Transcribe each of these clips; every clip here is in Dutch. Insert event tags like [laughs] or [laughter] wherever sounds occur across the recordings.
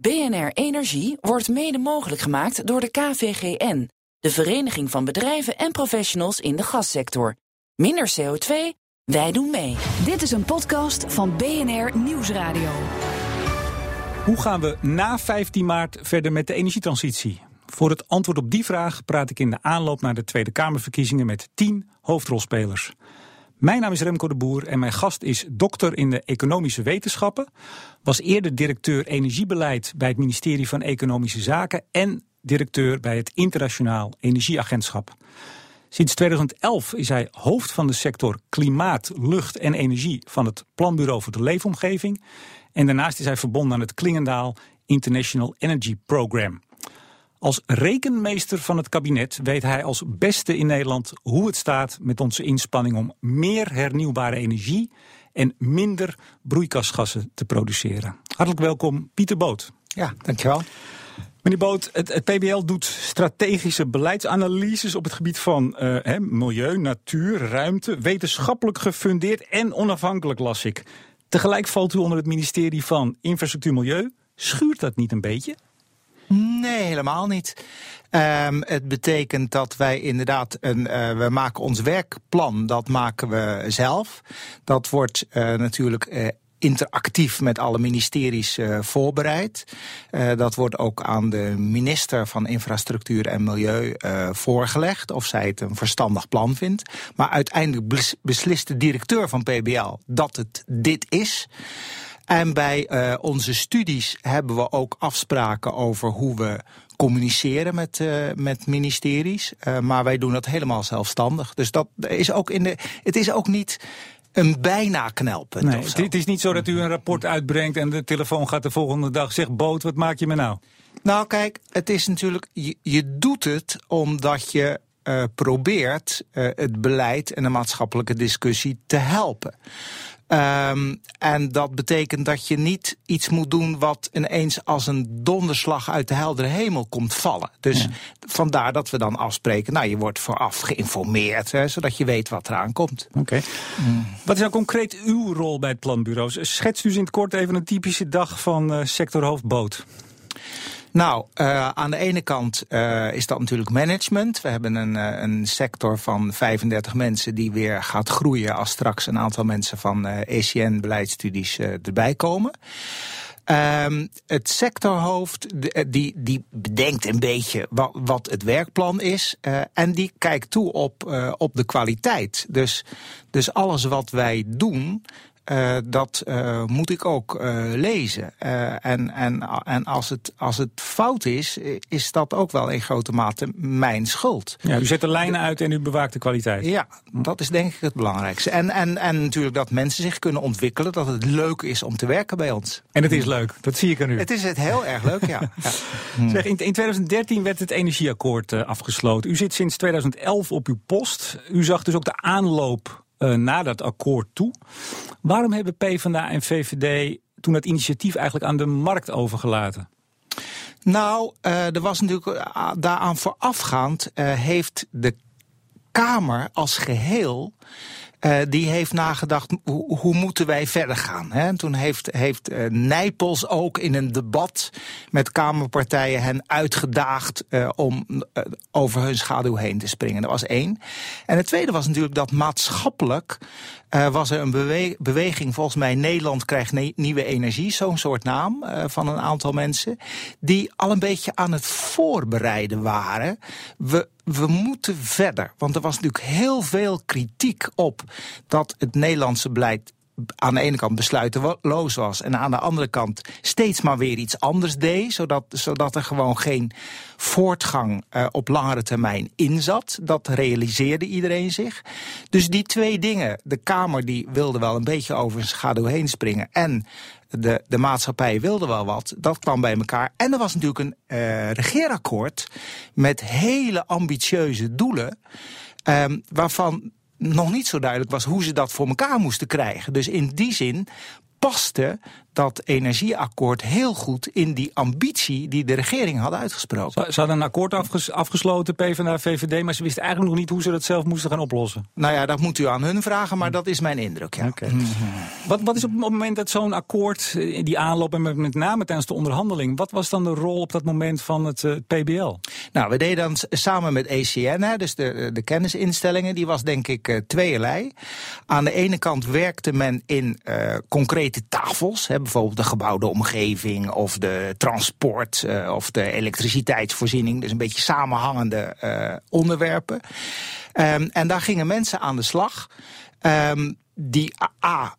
BNR Energie wordt mede mogelijk gemaakt door de KVGN, de Vereniging van Bedrijven en Professionals in de Gassector. Minder CO2, wij doen mee. Dit is een podcast van BNR Nieuwsradio. Hoe gaan we na 15 maart verder met de energietransitie? Voor het antwoord op die vraag praat ik in de aanloop naar de Tweede Kamerverkiezingen met 10 hoofdrolspelers. Mijn naam is Remco de Boer en mijn gast is dokter in de economische wetenschappen. Was eerder directeur energiebeleid bij het ministerie van Economische Zaken en directeur bij het Internationaal Energieagentschap. Sinds 2011 is hij hoofd van de sector klimaat, lucht en energie van het Planbureau voor de Leefomgeving. En daarnaast is hij verbonden aan het Klingendaal International Energy Program. Als rekenmeester van het kabinet weet hij als beste in Nederland hoe het staat met onze inspanning om meer hernieuwbare energie en minder broeikasgassen te produceren. Hartelijk welkom, Pieter Boot. Ja, dankjewel. Meneer Boot, het, het PBL doet strategische beleidsanalyses op het gebied van uh, milieu, natuur, ruimte, wetenschappelijk gefundeerd en onafhankelijk, las ik. Tegelijk valt u onder het ministerie van Infrastructuur Milieu. Schuurt dat niet een beetje? Nee, helemaal niet. Um, het betekent dat wij inderdaad een, uh, we maken ons werkplan, dat maken we zelf. Dat wordt uh, natuurlijk uh, interactief met alle ministeries voorbereid. Dat wordt ook aan de minister van Infrastructuur en Milieu voorgelegd, of zij het een verstandig plan vindt. Maar uiteindelijk beslist de directeur van PBL dat het dit is. En bij uh, onze studies hebben we ook afspraken over hoe we communiceren met, uh, met ministeries. Uh, maar wij doen dat helemaal zelfstandig. Dus dat is ook in de. Het is ook niet een bijna knelpunt. Nee, het is niet zo dat u een rapport uitbrengt en de telefoon gaat de volgende dag zegt: Boot, wat maak je me nou? Nou, kijk, het is natuurlijk. Je, je doet het omdat je uh, probeert het beleid en de maatschappelijke discussie te helpen. Um, en dat betekent dat je niet iets moet doen wat ineens als een donderslag uit de heldere hemel komt vallen. Dus ja. vandaar dat we dan afspreken, nou je wordt vooraf geïnformeerd, hè, zodat je weet wat eraan komt. Oké. Okay. Mm. Wat is nou concreet uw rol bij het planbureau? Schetst u in het kort even een typische dag van uh, sectorhoofd boot. Nou, uh, aan de ene kant uh, is dat natuurlijk management. We hebben een, uh, een sector van 35 mensen die weer gaat groeien als straks een aantal mensen van ECN-beleidsstudies erbij komen. Um, het sectorhoofd die, die bedenkt een beetje wat, wat het werkplan is. En die kijkt toe op, op de kwaliteit. Dus, dus alles wat wij doen, uh, dat uh, moet ik ook uh, lezen. en en, en als, het, als het fout is, is dat ook wel in grote mate mijn schuld. Ja, u zet de lijnen uit en u bewaakt de kwaliteit. Ja, dat is denk ik het belangrijkste. En, en, en natuurlijk dat mensen zich kunnen ontwikkelen, dat het leuk is om te werken bij ons. En het is leuk, dat zie ik aan u. Het is het heel erg leuk, ja. [laughs] ja. Zeg, in, in 2013 werd het energieakkoord afgesloten. U zit sinds 2011 op uw post. U zag dus ook de aanloop uh, naar dat akkoord toe. Waarom hebben PvdA en VVD toen het initiatief eigenlijk aan de markt overgelaten? Nou, uh, er was natuurlijk uh, daaraan voorafgaand heeft de Kamer als geheel uh, die heeft nagedacht, hoe, hoe moeten wij verder gaan? Hè? En toen heeft, heeft uh, Nijpels ook in een debat met Kamerpartijen hen uitgedaagd uh, om over hun schaduw heen te springen. Dat was één. En het tweede was natuurlijk dat maatschappelijk was er een bewe beweging, volgens mij Nederland krijgt nieuwe energie, zo'n soort naam van een aantal mensen, die al een beetje aan het voorbereiden waren. We, we moeten verder. Want er was natuurlijk heel veel kritiek op dat het Nederlandse beleid aan de ene kant besluiteloos was en aan de andere kant steeds maar weer iets anders deed, zodat, zodat er gewoon geen voortgang uh, op langere termijn in zat. Dat realiseerde iedereen zich. Dus die twee dingen, de Kamer die wilde wel een beetje over zijn schaduw heen springen en de, de maatschappij wilde wel wat, dat kwam bij elkaar. En er was natuurlijk een uh, regeerakkoord met hele ambitieuze doelen, um, waarvan nog niet zo duidelijk was hoe ze dat voor elkaar moesten krijgen. Dus in die zin paste dat energieakkoord heel goed in die ambitie die de regering had uitgesproken. Ze, hadden een akkoord afges afgesloten, PvdA, VVD, maar ze wisten eigenlijk nog niet hoe ze dat zelf moesten gaan oplossen. Nou ja, dat moet u aan hun vragen, maar dat is mijn indruk. Ja. Wat, wat is op het moment dat zo'n akkoord, eh, die aanloop en met name tijdens de onderhandeling, wat was dan de rol op dat moment van het uh, eh, PBL? Nou, we deden dan samen met ECN, hè, dus de, de kennisinstellingen, die was denk ik uh. Aan de ene kant werkte men in uh, concrete tafels, hè, bijvoorbeeld de gebouwde omgeving of de transport uh, of de elektriciteitsvoorziening. Dus een beetje samenhangende uh, onderwerpen. Um, en daar gingen mensen aan de slag. Um, die A,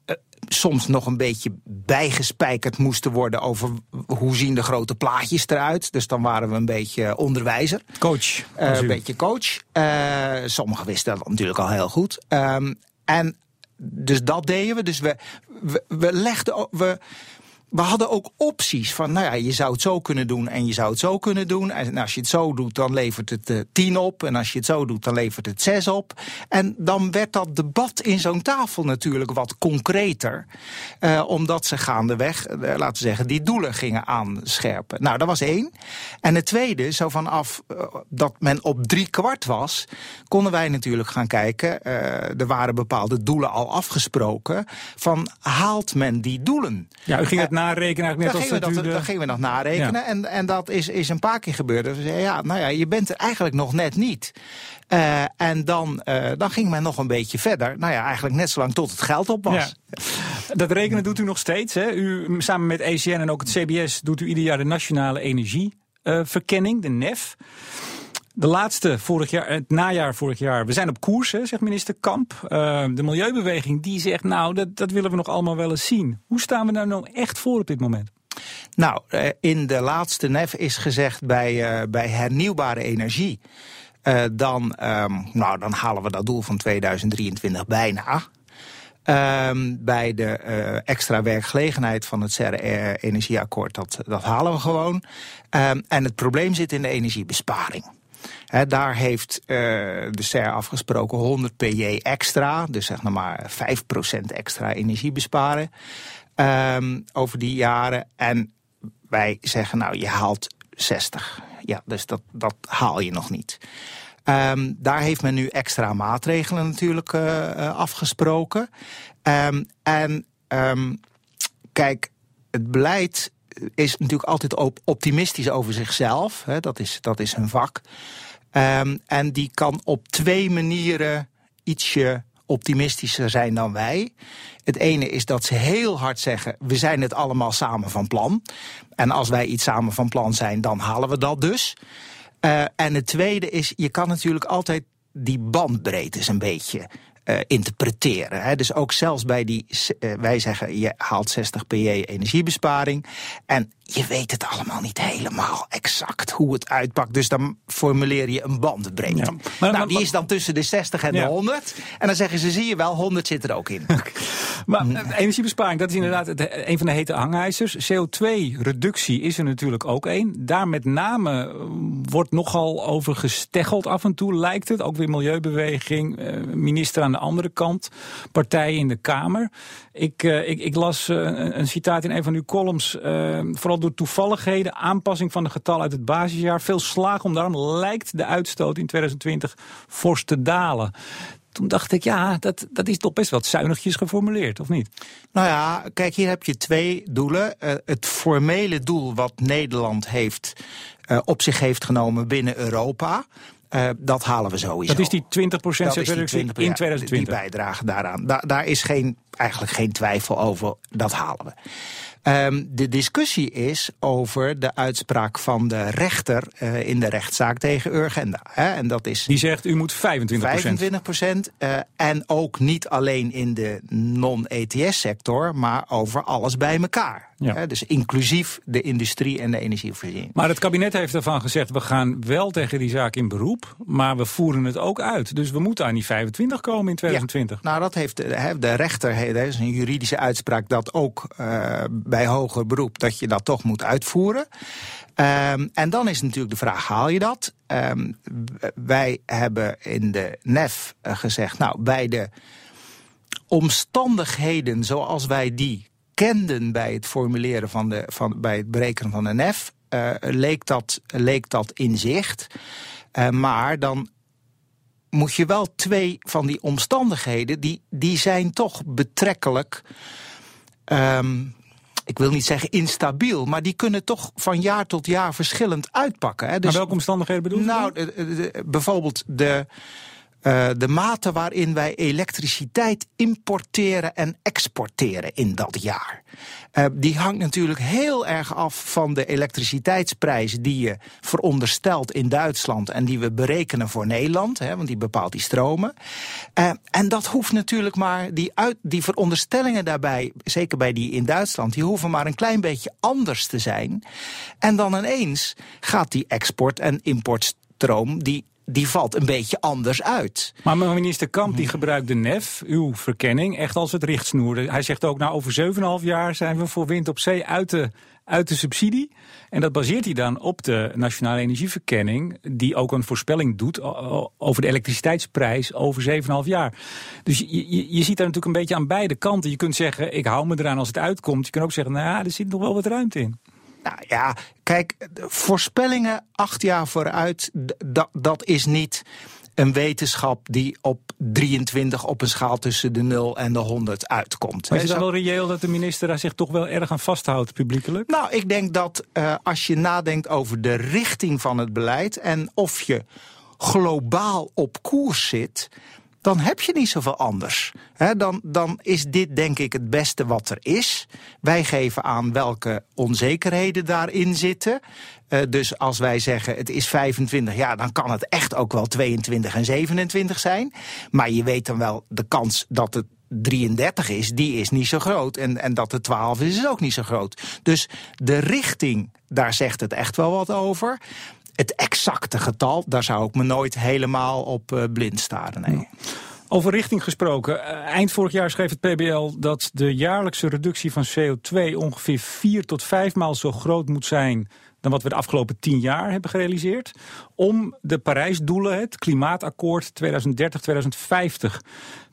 soms nog een beetje bijgespijkerd moesten worden over hoe zien de grote plaatjes eruit. Dus dan waren we een beetje onderwijzer. Coach. Uh, een beetje coach. Uh, sommigen wisten dat natuurlijk al heel goed. Um, en dus dat deden we. Dus we, we, legden. We, we hadden ook opties van, nou ja, je zou het zo kunnen doen en je zou het zo kunnen doen. En als je het zo doet, dan levert het uh, tien op. En als je het zo doet, dan levert het zes op. En dan werd dat debat in zo'n tafel natuurlijk wat concreter. Uh, omdat ze gaandeweg, uh, laten we zeggen, die doelen gingen aanscherpen. Nou, dat was één. En het tweede, zo vanaf dat men op drie kwart was, konden wij natuurlijk gaan kijken. er waren bepaalde doelen al afgesproken. Van haalt men die doelen? Ja, u ging het narekenen net dan als gingen we dat, Dan gingen we dat narekenen ja. en, en dat is, is een paar keer gebeurd. Dus ja, nou ja, je bent er eigenlijk nog net niet. Uh, en dan, uh, dan ging men nog een beetje verder. Nou ja, eigenlijk net zo lang tot het geld op was. Ja. Dat rekenen doet u nog steeds. Hè? U, samen met ECN en ook het CBS doet u ieder jaar de Nationale Energieverkenning, uh, de NEF. De laatste vorig jaar, het najaar vorig jaar. We zijn op koers, zegt minister Kamp. Uh, de milieubeweging die zegt, nou, dat, dat willen we nog allemaal wel eens zien. Hoe staan we daar nou echt voor op dit moment? Nou, in de laatste NEF is gezegd bij, uh, bij hernieuwbare energie. Dan, um, nou, dan halen we dat doel van 2023 bijna. Um, bij de extra werkgelegenheid van het CER-energieakkoord, dat, dat halen we gewoon. Um, en het probleem zit in de energiebesparing. Daar heeft uh, de SER afgesproken 100 PJ extra, dus zeg nou maar 5% extra energie besparen um, over die jaren. En wij zeggen nou, je haalt 60. Ja, dus dat, dat haal je nog niet. Um, daar heeft men nu extra maatregelen natuurlijk uh, afgesproken. Um, en kijk, het beleid is natuurlijk altijd optimistisch over zichzelf. Hè, dat, is, dat is hun vak. Um, en die kan op twee manieren ietsje optimistischer zijn dan wij. Het ene is dat ze heel hard zeggen: we zijn het allemaal samen van plan. En als wij iets samen van plan zijn, dan halen we dat dus. Uh, en het tweede is: je kan natuurlijk altijd die bandbreedte een beetje uh, interpreteren. Hè. Dus ook zelfs bij die, uh, wij zeggen je haalt 60 PJ energiebesparing. En je weet het allemaal niet helemaal exact hoe het uitpakt. Dus dan formuleer je een bandbreedte. Ja. Maar, nou, maar, die is dan tussen de 60 en ja. de 100. En dan zeggen ze, zie je wel, 100 zit er ook in. [laughs] maar uh, energiebesparing, dat is inderdaad het, een van de hete hangijzers. CO2-reductie is er natuurlijk ook één. Daar met name wordt nogal over gesteggeld af en toe, lijkt het. Ook weer milieubeweging, minister aan de andere kant, partijen in de Kamer. Ik, ik, ik las een, citaat in een van uw columns. Vooral door toevalligheden, aanpassing van de getallen uit het basisjaar. Veel slagen om daarom lijkt de uitstoot in 2020 fors te dalen. Toen dacht ik, ja, dat, dat is toch best wat zuinigjes geformuleerd, of niet? Nou ja, kijk, hier heb je twee doelen. Uh, het formele doel wat Nederland heeft, uh, op zich heeft genomen binnen Europa. Uh, dat halen we sowieso. Dat is die 20% reductie in 2020. Die bijdrage daaraan. Da daar is geen, eigenlijk geen twijfel over. Dat halen we. Um, de discussie is over de uitspraak van de rechter uh, in de rechtszaak tegen Urgenda. Hè? En dat is Die zegt u moet 25 25 procent. Uh, en ook niet alleen in de non-ETS-sector, maar over alles bij elkaar. Ja. Hè? Dus inclusief de industrie en de energievoorziening. Maar het kabinet heeft ervan gezegd, we gaan wel tegen die zaak in beroep, maar we voeren het ook uit. Dus we moeten aan die 25 komen in 2020. Ja. Nou, dat heeft de, de rechter, dat is een juridische uitspraak, dat ook uh, bij hoger beroep dat je dat toch moet uitvoeren. Um, en dan is natuurlijk de vraag, haal je dat? Um, wij hebben in de NEF gezegd, nou, bij de omstandigheden zoals wij die herkenden bij het formuleren van de, van, bij het berekenen van de NEF, uh, leek, dat, leek dat in zicht. Uh, maar dan moet je wel twee van die omstandigheden, die, die zijn toch betrekkelijk. Um, ik wil niet zeggen instabiel, maar die kunnen toch van jaar tot jaar verschillend uitpakken. Hè. Dus, maar welke omstandigheden bedoel je? Nou, bijvoorbeeld de, uh, de mate waarin wij elektriciteit importeren en exporteren in dat jaar. Uh, die hangt natuurlijk heel erg af van de elektriciteitsprijs die je veronderstelt in Duitsland en die we berekenen voor Nederland, hè, want die bepaalt die stromen. Uh, en dat hoeft natuurlijk maar, die, uit, die veronderstellingen daarbij, zeker bij die in Duitsland, die hoeven maar een klein beetje anders te zijn. En dan ineens gaat die export- en importstroom, die die valt een beetje anders uit. Maar minister Kamp die gebruikt de NEF, uw verkenning, echt als het richtsnoer. Hij zegt ook, nou over 7,5 jaar zijn we voor wind op zee uit de, uit de subsidie. En dat baseert hij dan op de Nationale Energieverkenning, die ook een voorspelling doet over de elektriciteitsprijs over 7,5 jaar. Dus je, je, je, ziet daar natuurlijk een beetje aan beide kanten. Je kunt zeggen, ik hou me eraan als het uitkomt. Je kunt ook zeggen, nou ja, er zit nog wel wat ruimte in. Nou ja, kijk, voorspellingen acht jaar vooruit, dat, dat is niet een wetenschap die op 23 op een schaal tussen de 0 en de 100 uitkomt. Maar is het dan wel reëel dat de minister daar zich toch wel erg aan vasthoudt, publiekelijk? Nou, ik denk dat uh, als je nadenkt over de richting van het beleid en of je globaal op koers zit, dan heb je niet zoveel anders. dan, dan is dit denk ik het beste wat er is. Wij geven aan welke onzekerheden daarin zitten. Uh, dus als wij zeggen het is 25, ja, dan kan het echt ook wel 22 en 27 zijn. Maar je weet dan wel de kans dat het 33 is, die is niet zo groot. En, en dat het 12 is, is ook niet zo groot. Dus de richting, daar zegt het echt wel wat over het exacte getal, daar zou ik me nooit helemaal op uh, blind staren. Nee. Over richting gesproken. Uh, eind vorig jaar schreef het PBL dat de jaarlijkse reductie van CO2 ongeveer vier tot vijf maal zo groot moet zijn dan wat we de afgelopen tien jaar hebben gerealiseerd. Om de Parijsdoelen, het klimaatakkoord 2030-2050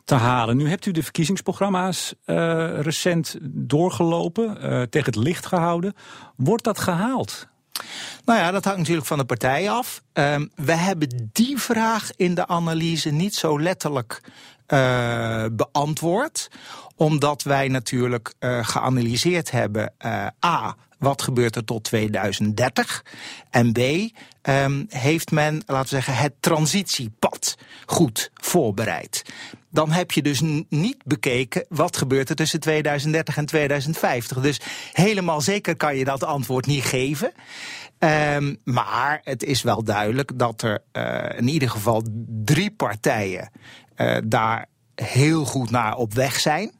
te halen. Nu hebt u de verkiezingsprogramma's uh, recent doorgelopen, tegen het licht gehouden. Wordt dat gehaald? Nou ja, dat hangt natuurlijk van de partij af. Um, we hebben die vraag in de analyse niet zo letterlijk uh, beantwoord. Omdat wij natuurlijk uh, geanalyseerd hebben. Uh, A, wat gebeurt er tot 2030? En B, um, heeft men, laten we zeggen, het transitiepad goed voorbereid? Dan heb je dus niet bekeken wat gebeurt er tussen 2030 en 2050. Dus helemaal zeker kan je dat antwoord niet geven. Um, maar het is wel duidelijk dat er uh, in ieder geval drie partijen uh, daar heel goed naar op weg zijn.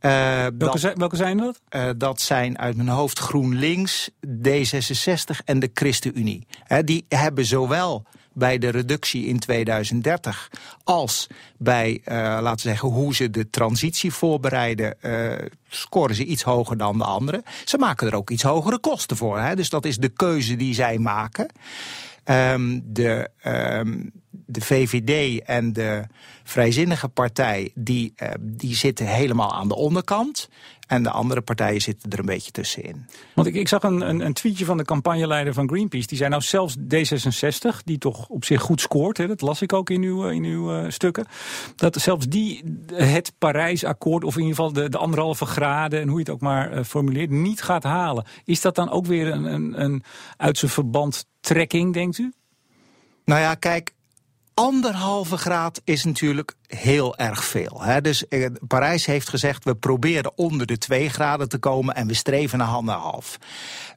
Uh, welke, dat, zijn, welke zijn dat? Dat zijn uit mijn hoofd GroenLinks, D66 en de ChristenUnie. Die hebben zowel bij de reductie in 2030 als bij, uh, laten we zeggen, hoe ze de transitie voorbereiden, uh, scoren ze iets hoger dan de anderen. Ze maken er ook iets hogere kosten voor. Hè? Dus dat is de keuze die zij maken. Um, de, um, de VVD en de Vrijzinnige Partij, die, uh, die zitten helemaal aan de onderkant. En de andere partijen zitten er een beetje tussenin. Want ik, ik zag een, een, een, tweetje van de campagneleider van Greenpeace. Die zei nou zelfs D66, die toch op zich goed scoort. Hè, dat las ik ook in uw, in uw uh, stukken. Dat zelfs die het Parijsakkoord, of in ieder geval de, de anderhalve graden... en hoe je het ook maar uh, formuleert, niet gaat halen. Is dat dan ook weer een, een, een uit zijn verband trekking, denkt u? Nou ja, kijk, anderhalve graad is natuurlijk heel erg veel. Hè? Dus eh, Parijs heeft gezegd, we proberen onder de 2 graden te komen en we streven naar anderhalf.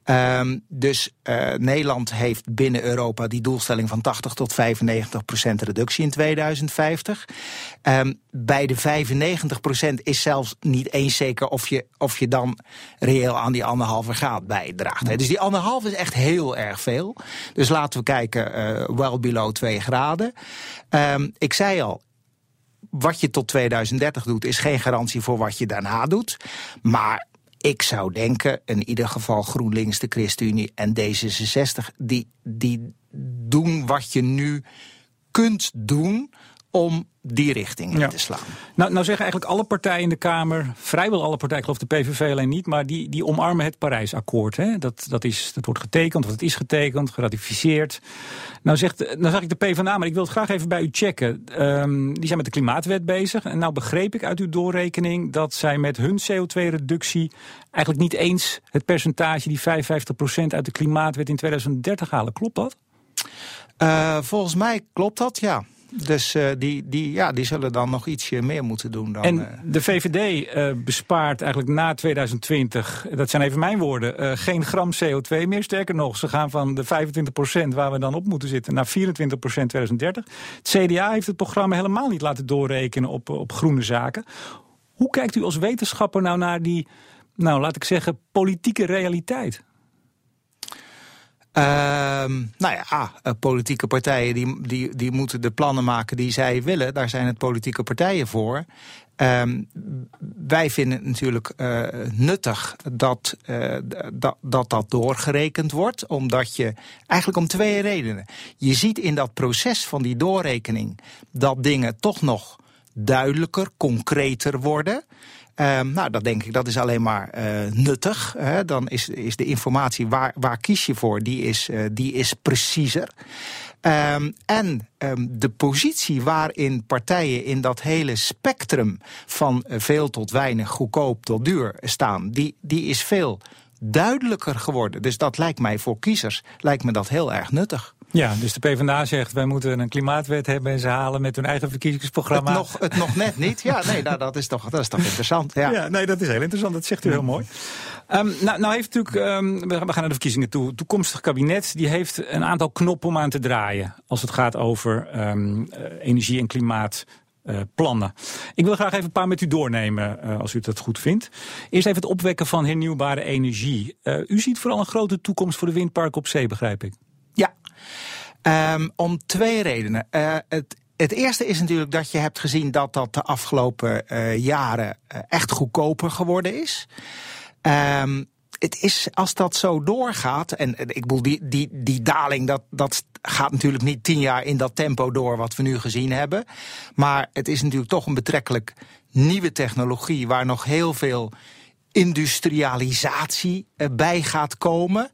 Um, dus uh, Nederland heeft binnen Europa die doelstelling van 80 tot 95 procent reductie in 2050. Um, bij de 95 procent is zelfs niet eens zeker of je, of je dan reëel aan die anderhalve graad bijdraagt. Hè? Dus die anderhalf is echt heel erg veel. Dus laten we kijken, uh, well below 2 graden. Um, ik zei al, wat je tot 2030 doet, is geen garantie voor wat je daarna doet. Maar ik zou denken, in ieder geval GroenLinks, de ChristenUnie en D66, die, die doen wat je nu kunt doen om die richting in te slaan. Nou, nou zeggen eigenlijk alle partijen in de Kamer, vrijwel alle partijen, ik geloof de PVV alleen niet, maar die, die omarmen het Parijsakkoord. Hè? Dat, dat, is, dat wordt getekend, of het is getekend, geratificeerd. Nou, zegt, nou zag ik de PvdA, maar ik wil het graag even bij u checken. Um, die zijn met de klimaatwet bezig. En nou begreep ik uit uw doorrekening dat zij met hun CO2-reductie eigenlijk niet eens het percentage, die 55% uit de klimaatwet in 2030 halen. Klopt dat? Uh, volgens mij klopt dat, ja. Dus uh, die, die, ja, die zullen dan nog ietsje meer moeten doen. Dan, en uh... de VVD uh, bespaart eigenlijk na 2020, dat zijn even mijn woorden, geen gram CO2 meer. Sterker nog, ze gaan van de 25% waar we dan op moeten zitten naar 24% 2030. Het CDA heeft het programma helemaal niet laten doorrekenen op, op groene zaken. Hoe kijkt u als wetenschapper nou naar die, nou laat ik zeggen, politieke realiteit? Uh, nou ja, uh, politieke partijen die, die, die moeten de plannen maken die zij willen. Daar zijn het politieke partijen voor. Um, wij vinden het natuurlijk uh, nuttig dat, uh, dat, dat dat doorgerekend wordt. Omdat je, eigenlijk om twee redenen. Je ziet in dat proces van die doorrekening dat dingen toch nog duidelijker, concreter worden. Um, nou, dat denk ik, dat is alleen maar uh, nuttig. Hè. Dan is, is de informatie, waar, waar kies je voor, die is, uh, die is preciezer. Um, en um, de positie waarin partijen in dat hele spectrum van uh, veel tot weinig, goedkoop tot duur staan, die, die is veel duidelijker geworden. Dus dat lijkt mij voor kiezers lijkt me dat heel erg nuttig. Ja, dus de PvdA zegt wij moeten een klimaatwet hebben en ze halen met hun eigen verkiezingsprogramma. Het nog, het nog net niet. Ja, nee, nou, dat, is toch, dat is toch interessant. Ja. ja, nee, dat is heel interessant. Dat zegt u heel mooi. Um, nou, nou heeft natuurlijk, um, we gaan naar de verkiezingen toe. toekomstig kabinet die heeft een aantal knoppen om aan te draaien als het gaat over um, energie en klimaat. Uh, plannen. Ik wil graag even een paar met u doornemen, uh, als u het goed vindt. Eerst even het opwekken van hernieuwbare energie. Uh, u ziet vooral een grote toekomst voor de windparken op zee, begrijp ik. Ja, um, om twee redenen. Het, het eerste is natuurlijk dat je hebt gezien dat dat de afgelopen jaren echt goedkoper geworden is. Um, het is, als dat zo doorgaat, en ik bedoel, die, die, die daling, dat, dat gaat natuurlijk niet tien jaar in dat tempo door wat we nu gezien hebben. Maar het is natuurlijk toch een betrekkelijk nieuwe technologie waar nog heel veel industrialisatie bij gaat komen.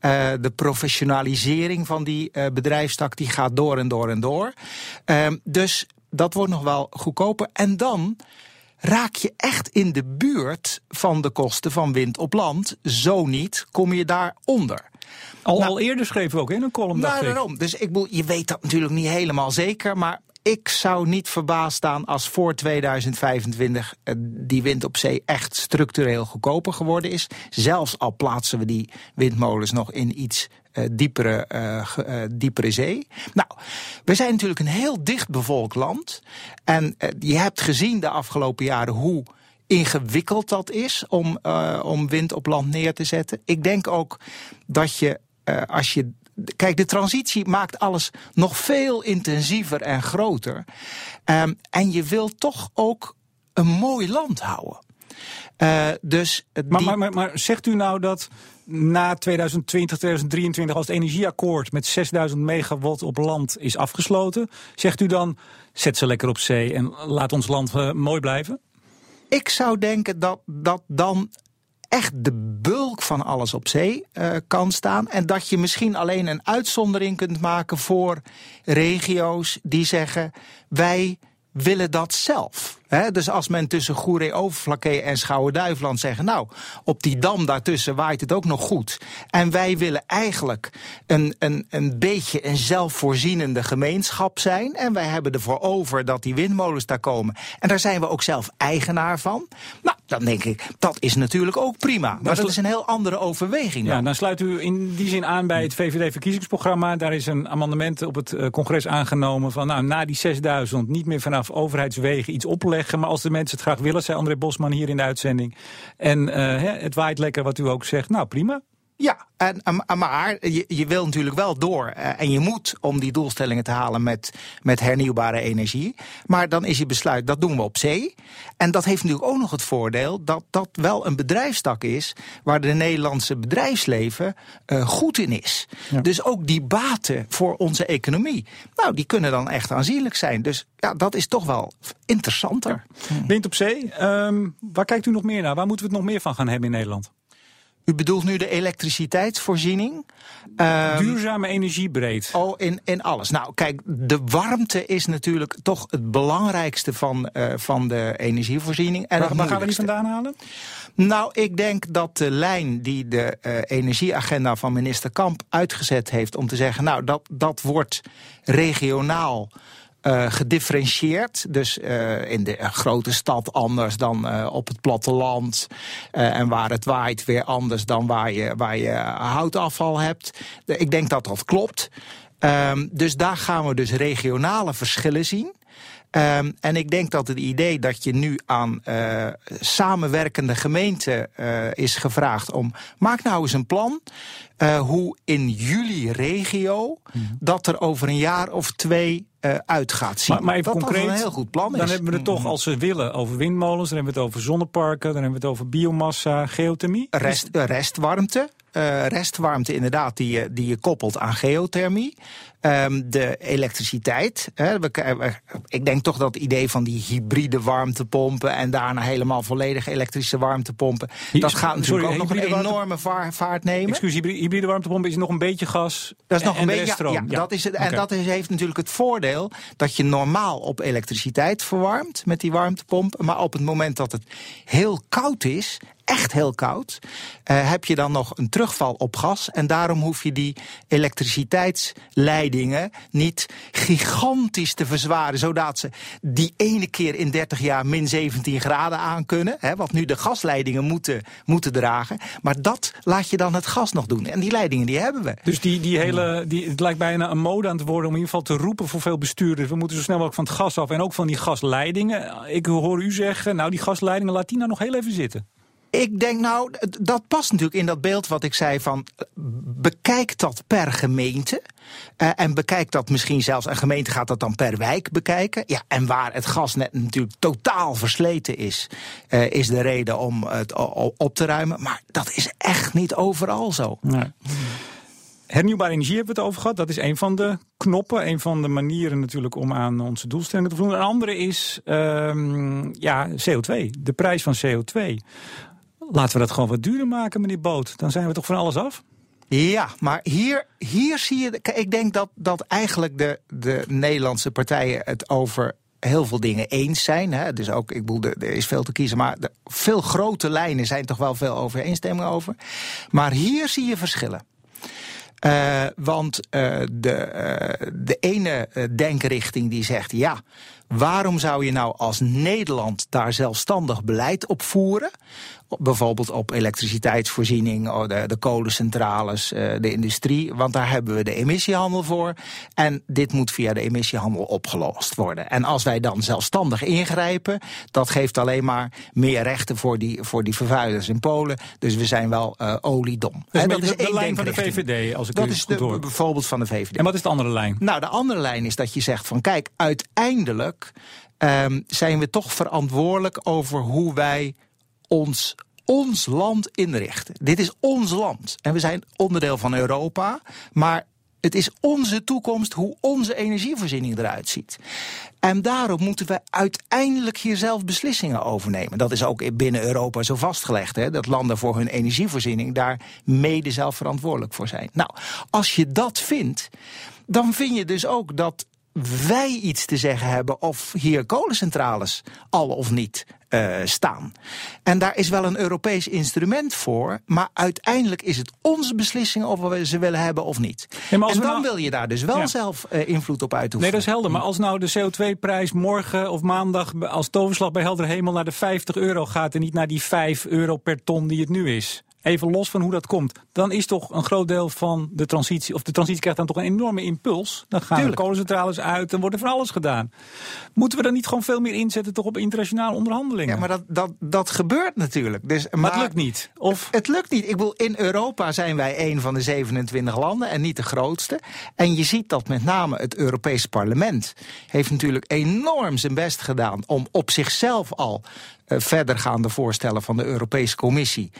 Uh, de professionalisering van die uh, bedrijfstak die gaat door en door en door. Uh, dus dat wordt nog wel goedkoper. En dan raak je echt in de buurt van de kosten van wind op land. Zo niet, kom je daaronder. Al, nou, al eerder schreven we ook in een column. Nou, daarom. Dus ik bedoel, je weet dat natuurlijk niet helemaal zeker. Maar ik zou niet verbaasd staan als voor 2025 uh, die wind op zee echt structureel goedkoper geworden is. Zelfs al plaatsen we die windmolens nog in iets diepere, uh, diepere zee. Nou, we zijn natuurlijk een heel dicht bevolkt land. En je hebt gezien de afgelopen jaren hoe ingewikkeld dat is om, om wind op land neer te zetten. Ik denk ook dat je, als je Kijk, de transitie maakt alles nog veel intensiever en groter. Um, en je wilt toch ook een mooi land houden. Uh, dus maar, maar, maar, maar, zegt u nou dat na 2020, 2023, als het energieakkoord met 6000 megawatt op land is afgesloten, zegt u dan: zet ze lekker op zee en laat ons land uh, mooi blijven? Ik zou denken dat, dat dan echt de bulk van alles op zee uh, kan staan. En dat je misschien alleen een uitzondering kunt maken voor regio's die zeggen: wij willen dat zelf. He, dus als men tussen Goeree Overflakkee en Schouwen-Duiveland zeggen... nou, op die dam daartussen waait het ook nog goed. En wij willen eigenlijk een, een, een beetje een zelfvoorzienende gemeenschap zijn. En wij hebben ervoor over dat die windmolens daar komen. En daar zijn we ook zelf eigenaar van. Nou, dan denk ik, dat is natuurlijk ook prima. Maar dat is een heel andere overweging. Dan. Ja, dan sluit u in die zin aan bij het VVD-verkiezingsprogramma. Daar is een amendement op het uh, congres aangenomen van... nou, na die 6000 niet meer vanaf overheidswegen iets opleggen maar als de mensen het graag willen, zei André Bosman hier in de uitzending. En uh, het waait lekker wat u ook zegt. Nou, prima. Ja, en, maar je, je wil natuurlijk wel door. Eh, en je moet om die doelstellingen te halen met, met hernieuwbare energie. Maar dan is je besluit, dat doen we op zee. En dat heeft natuurlijk ook nog het voordeel dat dat wel een bedrijfstak is... waar de Nederlandse bedrijfsleven uh, goed in is. Dus ook die baten voor onze economie, nou, die kunnen dan echt aanzienlijk zijn. Dus ja, dat is toch wel interessanter. Wind op zee, um, waar kijkt u nog meer naar? Waar moeten we het nog meer van gaan hebben in Nederland? U bedoelt nu de elektriciteitsvoorziening? Um, Duurzame energiebreed. Oh, in, in alles. Nou, kijk, de warmte is natuurlijk toch het belangrijkste van, uh, van de energievoorziening. En waar, waar gaan we die vandaan halen? Nou, ik denk dat de lijn die de uh, energieagenda van minister Kamp uitgezet heeft... om te zeggen, nou, dat, dat wordt regionaal uh, gedifferentieerd. Dus uh, in de grote stad anders dan op het platteland. en waar het waait weer anders dan waar je, waar je houtafval hebt. Ik denk dat dat klopt. Um, dus daar gaan we dus regionale verschillen zien. Um, en ik denk dat het idee dat je nu aan uh, samenwerkende gemeenten uh, is gevraagd om... maak nou eens een plan uh, hoe in jullie regio... Mm -hmm. dat er over een jaar of twee uit gaat zien. Maar, maar even dat concreet, een heel goed plan is. Dan hebben we het toch, als ze willen, over windmolens... dan hebben we het over zonneparken, dan hebben we het over biomassa, geothermie. Rest, restwarmte. Uh, restwarmte inderdaad die je, die je koppelt aan geothermie. Um, de elektriciteit. Hè, we, ik denk toch dat het idee van die hybride warmtepompen... en daarna helemaal volledig elektrische warmtepompen... dat gaat natuurlijk Sorry, ook nog een enorme vaart, vaart nemen. Excuus, hybride warmtepompen is nog een beetje gas dat is nog en een beetje, stroom. Ja, ja, Dat is het, en dat is, heeft natuurlijk het voordeel... dat je normaal op elektriciteit verwarmt met die warmtepomp... maar op het moment dat het heel koud is echt heel koud, uh, heb je dan nog een terugval op gas. En daarom hoef je die elektriciteitsleidingen niet gigantisch te verzwaren, zodat ze die ene keer in 30 jaar min 17 graden aan kunnen. Hè, wat nu de gasleidingen moeten, moeten dragen. Maar dat laat je dan het gas nog doen. En die leidingen die hebben we. Dus die, die hele, die, het lijkt bijna een mode aan te worden om in ieder geval te roepen voor veel bestuurders. We moeten zo snel mogelijk van het gas af en ook van die gasleidingen. Ik hoor u zeggen, nou die gasleidingen laat die nou nog heel even zitten. Ik denk nou, dat past natuurlijk in dat beeld wat ik zei van bekijk dat per gemeente. Uh, en bekijk dat misschien zelfs, een gemeente gaat dat dan per wijk bekijken. Ja, en waar het gasnet natuurlijk totaal versleten is, uh, is de reden om het op te ruimen. Maar dat is echt niet overal zo. Nee. Hernieuwbare energie hebben we het over gehad. Dat is een van de knoppen, een van de manieren natuurlijk om aan onze doelstellingen te voldoen. Een andere is um, ja, CO2, de prijs van CO2. Laten we dat gewoon wat duurder maken, meneer Boot. Dan zijn we toch van alles af? Ja, maar hier, hier zie je. Ik denk dat, dat eigenlijk de, de Nederlandse partijen het over heel veel dingen eens zijn. Hè. Dus ook, ik bedoel, er is veel te kiezen. Maar de, veel grote lijnen zijn toch wel veel overeenstemming over. Maar hier zie je verschillen. Uh, want uh, de, uh, de ene denkrichting die zegt ja. Waarom zou je nou als Nederland daar zelfstandig beleid op voeren? Bijvoorbeeld op elektriciteitsvoorziening, oh, de, de kolencentrales, uh, de industrie. Want daar hebben we de emissiehandel voor. En dit moet via de emissiehandel opgelost worden. En als wij dan zelfstandig ingrijpen, dat geeft alleen maar meer rechten voor die, voor die vervuilers in Polen. Dus we zijn wel uh, oliedom. Dus en dat is de, de lijn van de VVD, als ik dat is de, bijvoorbeeld van de VVD. En wat is de andere lijn? Nou, de andere lijn is dat je zegt van kijk, uiteindelijk um, zijn we toch verantwoordelijk over hoe wij ons ons land inrichten. Dit is ons land. En we zijn onderdeel van Europa. Maar het is onze toekomst hoe onze energievoorziening eruit ziet. En daarom moeten we uiteindelijk hier zelf beslissingen over nemen. Dat is ook binnen Europa zo vastgelegd. Hè, dat landen voor hun energievoorziening daar mede zelf verantwoordelijk voor zijn. Nou, als je dat vindt, dan vind je dus ook dat wij iets te zeggen hebben of hier kolencentrales al of niet uh, staan. En daar is wel een Europees instrument voor, maar uiteindelijk is het onze beslissing of we ze willen hebben of niet. En dan nou... wil je daar dus wel ja. zelf uh, invloed op uitoefenen. Nee, dat is helder. Maar als nou de CO2-prijs morgen of maandag als toverslag bij helder hemel naar de 50 euro gaat en niet naar die 5 euro per ton die het nu is. Even los van hoe dat komt, dan is toch een groot deel van de transitie, of de transitie krijgt dan toch een enorme impuls. Dan gaan Tuurlijk. de kolencentrales uit, dan wordt er van alles gedaan. Moeten we dan niet gewoon veel meer inzetten toch op internationale onderhandelingen? Ja, maar dat, dat, dat gebeurt natuurlijk. Dus, Maar het lukt niet. Of Het lukt niet. Ik bedoel, in Europa zijn wij een van de 27 landen en niet de grootste. En je ziet dat met name het Europees Parlement heeft natuurlijk enorm zijn best gedaan om op zichzelf al eh, verdergaande voorstellen van de Europese Commissie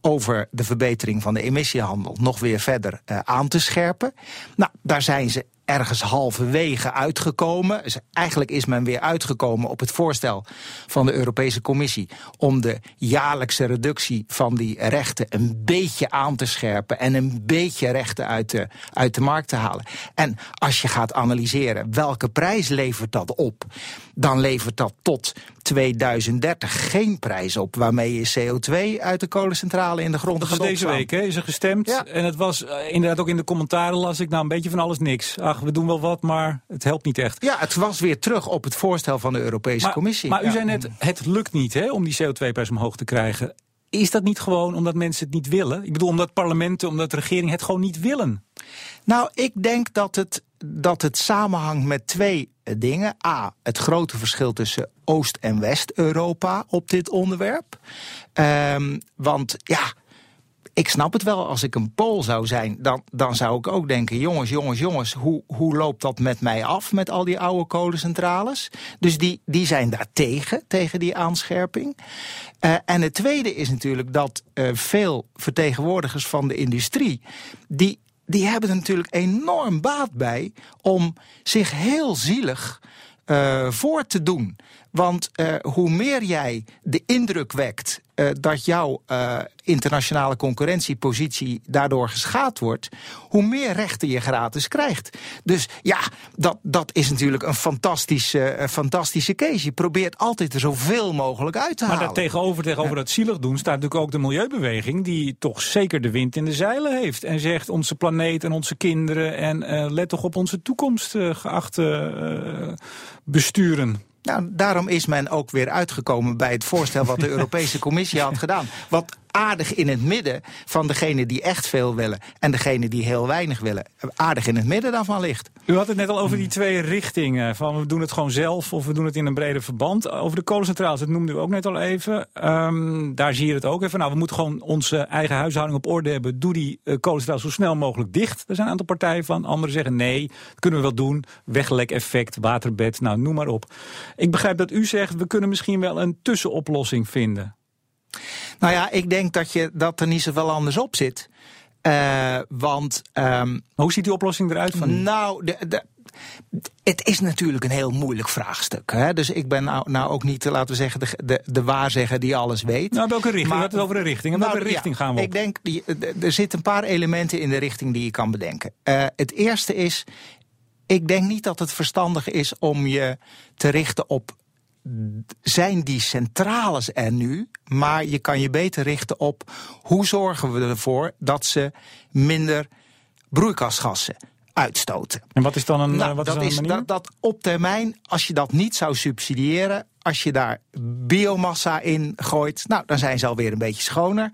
over de verbetering van de emissiehandel nog weer verder eh, aan te scherpen. Nou, daar zijn ze ergens halverwege uitgekomen. Dus eigenlijk is men weer uitgekomen op het voorstel van de Europese Commissie om de jaarlijkse reductie van die rechten een beetje aan te scherpen en een beetje rechten uit de, uit de markt te halen. En als je gaat analyseren welke prijs levert dat op, dan levert dat tot 2030 geen prijs op waarmee je CO2 uit de kolencentrale in de grond dat gaat was deze opslaan. week hè, is er gestemd. Ja. En het was eh, inderdaad ook in de commentaren las ik nou een beetje van alles niks. Ach, we doen wel wat, maar het helpt niet echt. Ja, het was weer terug op het voorstel van de Europese Maar, Commissie. maar u zei net, het lukt niet hè, om die CO2-prijs omhoog te krijgen. Is dat niet gewoon omdat mensen het niet willen? Ik bedoel, omdat parlementen, omdat de regering het gewoon niet willen. Nou, ik denk dat het, dat het samenhangt met twee eh, dingen. A, het grote verschil tussen Oost- en West-Europa op dit onderwerp. Ehm, want ja, ik snap het wel. Als ik een Pool zou zijn, dan, dan zou ik ook denken: jongens, jongens, jongens, hoe, hoe loopt dat met mij af met al die oude kolencentrales? Dus die, die zijn daar tegen, tegen die aanscherping. Eh, en het tweede is natuurlijk dat eh, veel vertegenwoordigers van de industrie. die die hebben er natuurlijk enorm baat bij om zich heel zielig eh, voor te doen. Want eh, hoe meer jij de indruk wekt eh, dat jouw eh, internationale concurrentiepositie daardoor geschaad wordt, hoe meer rechten je gratis krijgt. Dus ja, dat, dat is natuurlijk een fantastische, fantastische case. Je probeert altijd er zoveel mogelijk uit te Maar halen. daar tegenover, tegenover dat zielig doen, staat natuurlijk ook de milieubeweging, die toch zeker de wind in de zeilen heeft. En zegt onze planeet en onze kinderen en let toch op onze toekomst, geachte besturen. Nou, daarom is men ook weer uitgekomen bij het voorstel wat de [laughs] Europese Commissie had gedaan. Wat aardig in het midden van degene die echt veel willen en degene die heel weinig willen, aardig in het midden daarvan ligt. U had het net al over die twee richtingen. Van we doen het gewoon zelf of we doen het in een breder verband. Over de kolencentrales, dat noemde u ook net al even. Ehm, daar zie je het ook even. Nou, we moeten gewoon onze eigen huishouding op orde hebben. Doe die uh, kolencentrales zo snel mogelijk dicht. Er zijn een aantal partijen van. Anderen zeggen nee, dat kunnen we wel doen. Weglek-effect, waterbed, nou noem maar op. Ik begrijp dat u zegt, we kunnen misschien wel een tussenoplossing vinden. Nou ja, ik denk dat, je, dat er niet zoveel anders op zit. Uh, want. Um, maar hoe ziet die oplossing eruit van? u? Nou, de, de, het is natuurlijk een heel moeilijk vraagstuk. Hè? Dus ik ben nou, nou ook niet, laten we zeggen, de, de, de waarzegger die alles weet. Nou, welke richting? Maar, we het over een richting. En welke nou, richting ja, gaan we op? Ik denk, er zitten een paar elementen in de richting die je kan bedenken. Uh, het eerste is, ik denk niet dat het verstandig is om je te richten op zijn die centrales er nu, maar je kan je beter richten op hoe zorgen we ervoor dat ze minder broeikasgassen uitstoten. En wat is dan een, nou, wat dat is dan een is dat, dat op termijn, als je dat niet zou subsidiëren, als je daar biomassa in gooit, nou, dan zijn ze alweer een beetje schoner.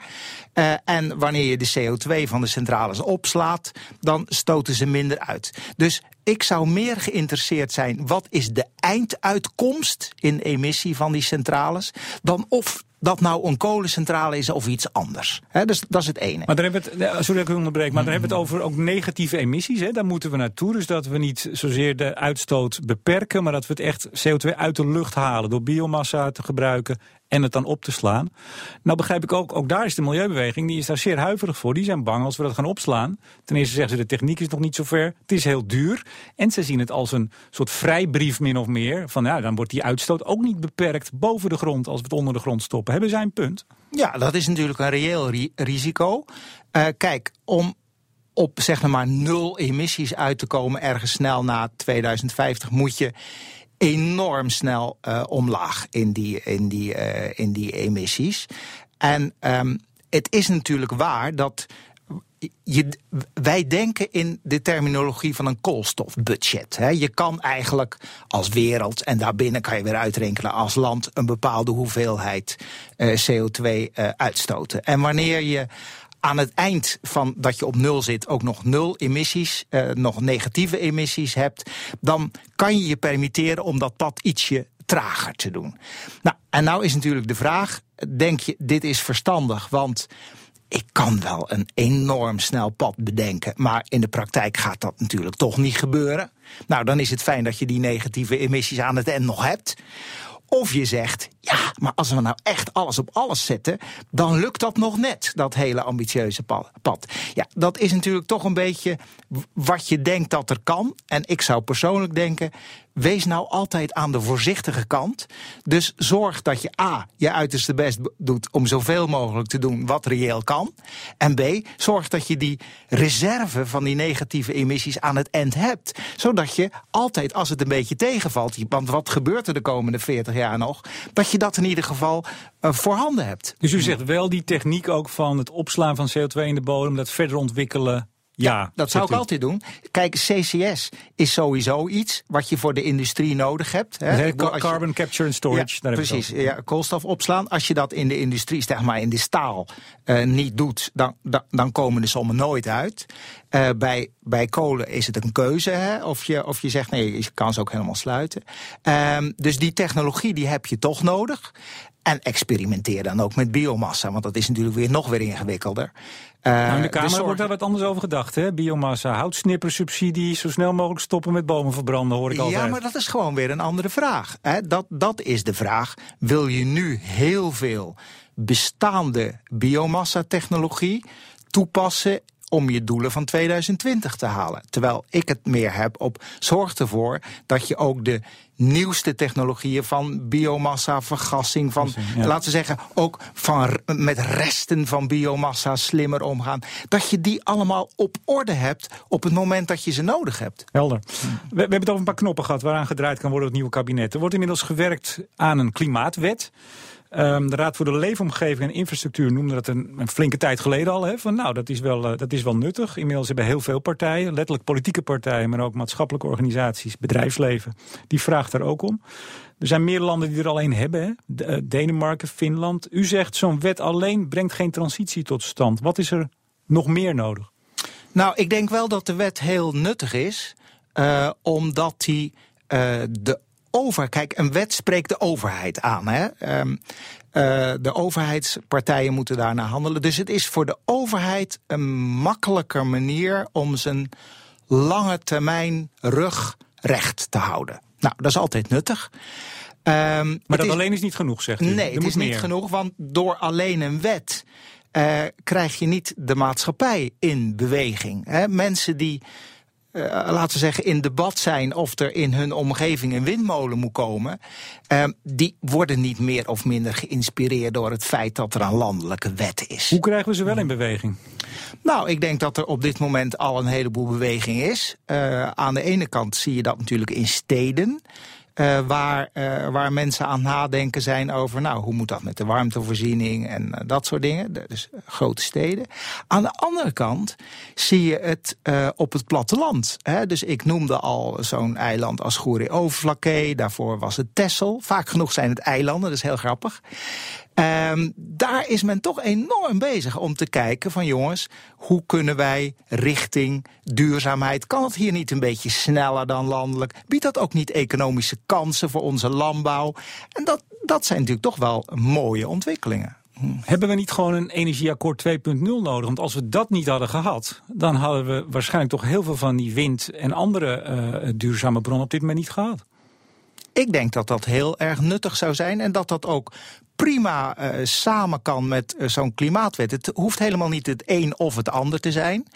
Uh, en wanneer je de CO2 van de centrales opslaat, dan stoten ze minder uit. Dus ik zou meer geïnteresseerd zijn, wat is de einduitkomst in emissie van die centrales, dan of dat nou een kolencentrale is of iets anders. Dus dat is het ene. Maar daar hebben we het, sorry dat ik onderbreek, maar daar hebben we het over ook negatieve emissies. Hè? Daar moeten we naartoe. Dus dat we niet zozeer de uitstoot beperken, maar dat we het echt CO2 uit de lucht halen door biomassa te gebruiken en het dan op te slaan. Nou begrijp ik ook, ook daar is de milieubeweging, die is daar zeer huiverig voor. Die zijn bang als we dat gaan opslaan. Ten eerste zeggen ze de techniek is nog niet zo ver, het is heel duur. En ze zien het als een soort vrijbrief min of meer. Van ja, dan wordt die uitstoot ook niet beperkt boven de grond als we het onder de grond stoppen. Hebben zij een punt? Ja, dat is natuurlijk een reëel ri risico. Uh, kijk, om op zeg maar nul emissies uit te komen ergens snel na 2050 moet je enorm snel uh, omlaag in die, in, die, uh, in die emissies. En um, het is natuurlijk waar dat je, wij denken in de terminologie van een koolstofbudget. Hè. Je kan eigenlijk als wereld, en daarbinnen kan je weer uitrekenen als land, een bepaalde hoeveelheid uh, CO2 uh, uitstoten. En wanneer je aan het eind van dat je op nul zit ook nog nul emissies, uh, nog negatieve emissies hebt, dan kan je je permitteren om dat pad ietsje trager te doen. Nou, en nou is natuurlijk de vraag: denk je dit is verstandig? Want ik kan wel een enorm snel pad bedenken, maar in de praktijk gaat dat natuurlijk toch niet gebeuren. Nou, dan is het fijn dat je die negatieve emissies aan het eind nog hebt. Of je zegt, ja, maar als we nou echt alles op alles zetten, dan lukt dat nog net, dat hele ambitieuze pad. Ja, dat is natuurlijk toch een beetje wat je denkt dat er kan. En ik zou persoonlijk denken, wees nou altijd aan de voorzichtige kant. Dus zorg dat je A, je uiterste best doet om zoveel mogelijk te doen wat reëel kan. En B, zorg dat je die reserve van die negatieve emissies aan het eind hebt. Zodat je altijd, als het een beetje tegenvalt, want wat gebeurt er de komende 40 jaar nog, dat je dat in ieder geval uh, voorhanden hebt. Dus u zegt wel die techniek ook van het opslaan van CO2 in de bodem, dat verder ontwikkelen ja, dat zou ik altijd doen. Kijk, CCS is sowieso iets wat je voor de industrie nodig hebt. Hè. Carbon capture and storage. Ja, precies, ja, koolstof opslaan. Als je dat in de industrie, zeg maar in de staal, uh, niet doet, dan, dan, dan, komen de sommen nooit uit. Uh, bij, bij kolen is het een keuze, hè? Of, je, of je zegt nee, je kan ze ook helemaal sluiten. Um, dus die technologie die heb je toch nodig. En experimenteer dan ook met biomassa, want dat is natuurlijk weer nog weer ingewikkelder. Uh, nou, in de Kamer wordt daar wat anders over gedacht. Hè? Biomassa, houtsnippersubsidie, zo snel mogelijk stoppen met bomen verbranden, hoor ik altijd. Ja, maar dat is gewoon weer een andere vraag. Hè? Dat, dat is de vraag. Wil je nu heel veel bestaande biomassa-technologie toepassen om je doelen van 2020 te halen. Terwijl ik het meer heb op zorg ervoor dat je ook de nieuwste technologieën van biomassa, vergassing, van laten we zeggen ook van met resten van biomassa slimmer omgaan. Dat je die allemaal op orde hebt op het moment dat je ze nodig hebt. Helder. We, we hebben het over een paar knoppen gehad waaraan gedraaid kan worden het nieuwe kabinet. Er wordt inmiddels gewerkt aan een klimaatwet. Um, de Raad voor de Leefomgeving en Infrastructuur noemde dat een, een flinke tijd geleden al. Van, nou, dat is, wel, uh, dat is wel nuttig. Inmiddels hebben heel veel partijen, letterlijk politieke partijen... maar ook maatschappelijke organisaties, bedrijfsleven... die vraagt daar ook om. Er zijn meer landen die er al een hebben. Uh, Denemarken, Finland. U zegt zo'n wet alleen brengt geen transitie tot stand. Wat is er nog meer nodig? Nou, ik denk wel dat de wet heel nuttig is... Uh, omdat die de over. Kijk, een wet spreekt de overheid aan. Hè? Um, uh, de overheidspartijen moeten daarna handelen. Dus het is voor de overheid een makkelijker manier om zijn lange termijn rug recht te houden. Nou, dat is altijd nuttig. Um, maar dat is, alleen is niet genoeg, zegt u? Nee, het is niet genoeg, want door alleen een wet uh, krijg je niet de maatschappij in beweging. Hè? Mensen die uh, laten we zeggen, in debat zijn of er in hun omgeving een windmolen moet komen, uh, die worden niet meer of minder geïnspireerd door het feit dat er een landelijke wet is. Hoe krijgen we ze wel in beweging? Nou, ik denk dat er op dit moment al een heleboel beweging is. Uh, aan de ene kant zie je dat natuurlijk in steden. Uh, waar, uh, waar mensen aan nadenken zijn over, nou, hoe moet dat met de warmtevoorziening en uh, dat soort dingen. Dus grote steden. Aan de andere kant zie je het op het platteland. Hè? Dus ik noemde al zo'n eiland als Goeree-Overflakkee. Daarvoor was het Texel. Vaak genoeg zijn het eilanden, dat is heel grappig. Um, daar is men toch enorm bezig om te kijken van jongens, hoe kunnen wij richting duurzaamheid? Kan het hier niet een beetje sneller dan landelijk? Biedt dat ook niet economische kansen voor onze landbouw? En dat, dat zijn natuurlijk toch wel mooie ontwikkelingen. Hebben we niet gewoon een energieakkoord 2.0 nodig? Want als we dat niet hadden gehad, dan hadden we waarschijnlijk toch heel veel van die wind en andere uh, duurzame bronnen op dit moment niet gehad. Ik denk dat dat heel erg nuttig zou zijn en dat dat ook prima uh, samen kan met uh, zo'n klimaatwet. Het hoeft helemaal niet het een of het ander te zijn.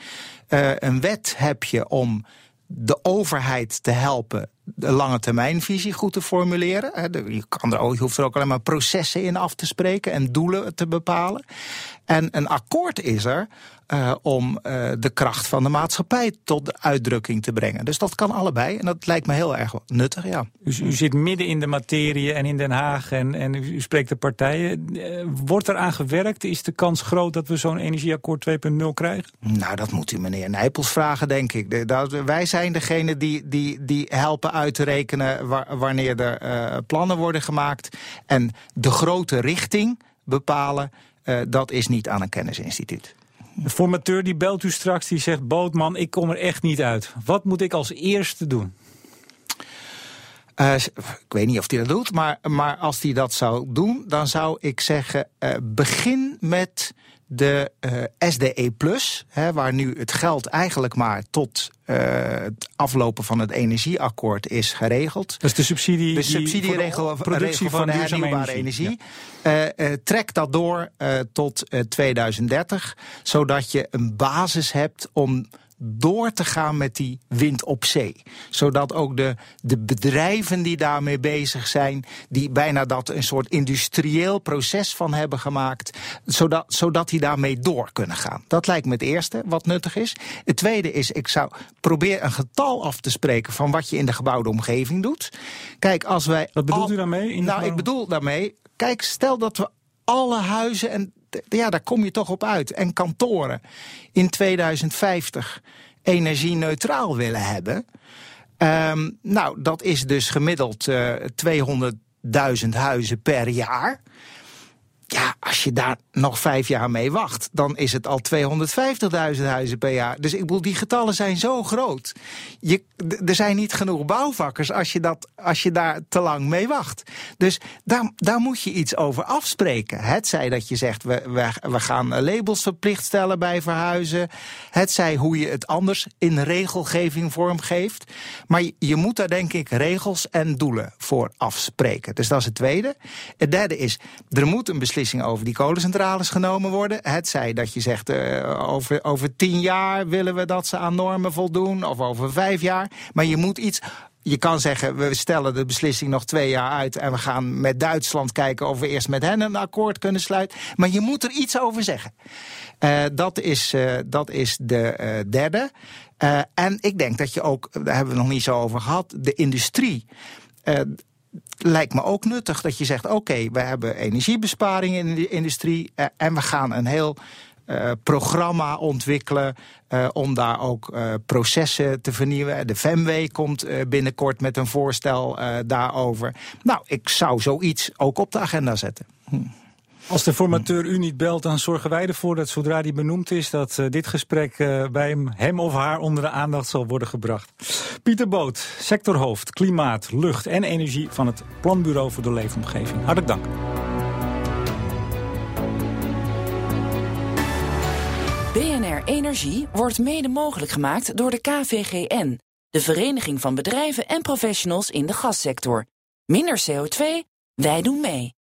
Uh, een wet heb je om de overheid te helpen de lange termijnvisie goed te formuleren. Er, je hoeft er ook alleen maar processen in af te spreken en doelen te bepalen. En een akkoord is er uh, om uh, de kracht van de maatschappij tot de uitdrukking te brengen. Dus dat kan allebei en dat lijkt me heel erg nuttig, ja. Dus u zit midden in de materie en in Den Haag en, en u spreekt de partijen. Uh, wordt er aan gewerkt? Is de kans groot dat we zo'n energieakkoord 2.0 krijgen? Nou, dat moet u meneer Nijpels vragen, denk ik. De, wij zijn degene die, die, die helpen uitrekenen wanneer er plannen worden gemaakt. En de grote richting bepalen, dat is niet aan een kennisinstituut. De formateur die belt u straks, die zegt... Bootman, ik kom er echt niet uit. Wat moet ik als eerste doen? Uh, ik weet niet of hij dat doet, maar, maar als hij dat zou doen... dan zou ik zeggen, uh, begin met de uh, eh, SDE Plus, hè, waar nu het geld eigenlijk maar tot uh, het aflopen van het energieakkoord is geregeld. Dat is de subsidie, de subsidieregel voor de productie van, de hernieuwbare energie. energie. Ja. Uh, trek dat door tot 2030, zodat je een basis hebt om door te gaan met die wind op zee. Zodat ook de, de bedrijven die daarmee bezig zijn, die bijna dat een soort industrieel proces van hebben gemaakt, zodat, zodat die daarmee door kunnen gaan. Dat lijkt me het eerste wat nuttig is. Het tweede is, ik zou proberen een getal af te spreken van wat je in de gebouwde omgeving doet. Kijk, als wij. Wat bedoelt u daarmee? nou, ik bedoel daarmee. Kijk, stel dat we alle huizen en ja, daar kom je toch op uit. En kantoren in 2050 energie-neutraal willen hebben. Um, nou, dat is dus gemiddeld uh, eh, 200.000 huizen per jaar. Ja, als je daar nog vijf jaar mee wacht, dan is het al 250.000 huizen per jaar. Dus ik bedoel, die getallen zijn zo groot. Je, er zijn niet genoeg bouwvakkers als je, dat, als je daar te lang mee wacht. Dus daar, daar moet je iets over afspreken. Het zij dat je zegt, we, we, we gaan labels verplicht stellen bij verhuizen. Het zij hoe je het anders in regelgeving vormgeeft. Maar je, je moet daar denk ik regels en doelen voor afspreken. Dus dat is het tweede. Het derde is, er moet een beslissing over die kolencentrale genomen worden. Het zij dat je zegt, uh, over, over tien jaar willen we dat ze aan normen voldoen, of over vijf jaar. Maar je moet iets je kan zeggen, we stellen de beslissing nog twee jaar uit... en we gaan met Duitsland kijken of we eerst met hen een akkoord kunnen sluiten. Maar je moet er iets over zeggen. Uh, dat, is, uh, dat is de derde. en ik denk dat je ook, daar hebben we nog niet zo over gehad... de industrie lijkt me ook nuttig dat je zegt: oké, we hebben energiebesparingen in de industrie uh, en we gaan een heel uh, programma ontwikkelen uh, om daar ook processen te vernieuwen. De FEMW komt binnenkort met een voorstel daarover. Nou, ik zou zoiets ook op de agenda zetten. Hm. Als de formateur u niet belt, dan zorgen wij ervoor dat zodra die benoemd is, dat uh, dit gesprek uh, bij hem, hem of haar onder de aandacht zal worden gebracht. Pieter Boot, sectorhoofd Klimaat, Lucht en Energie van het Planbureau voor de Leefomgeving. Hartelijk dank. BNR Energie wordt mede mogelijk gemaakt door de KVGN, de Vereniging van Bedrijven en Professionals in de Gassector. Minder CO2, wij doen mee.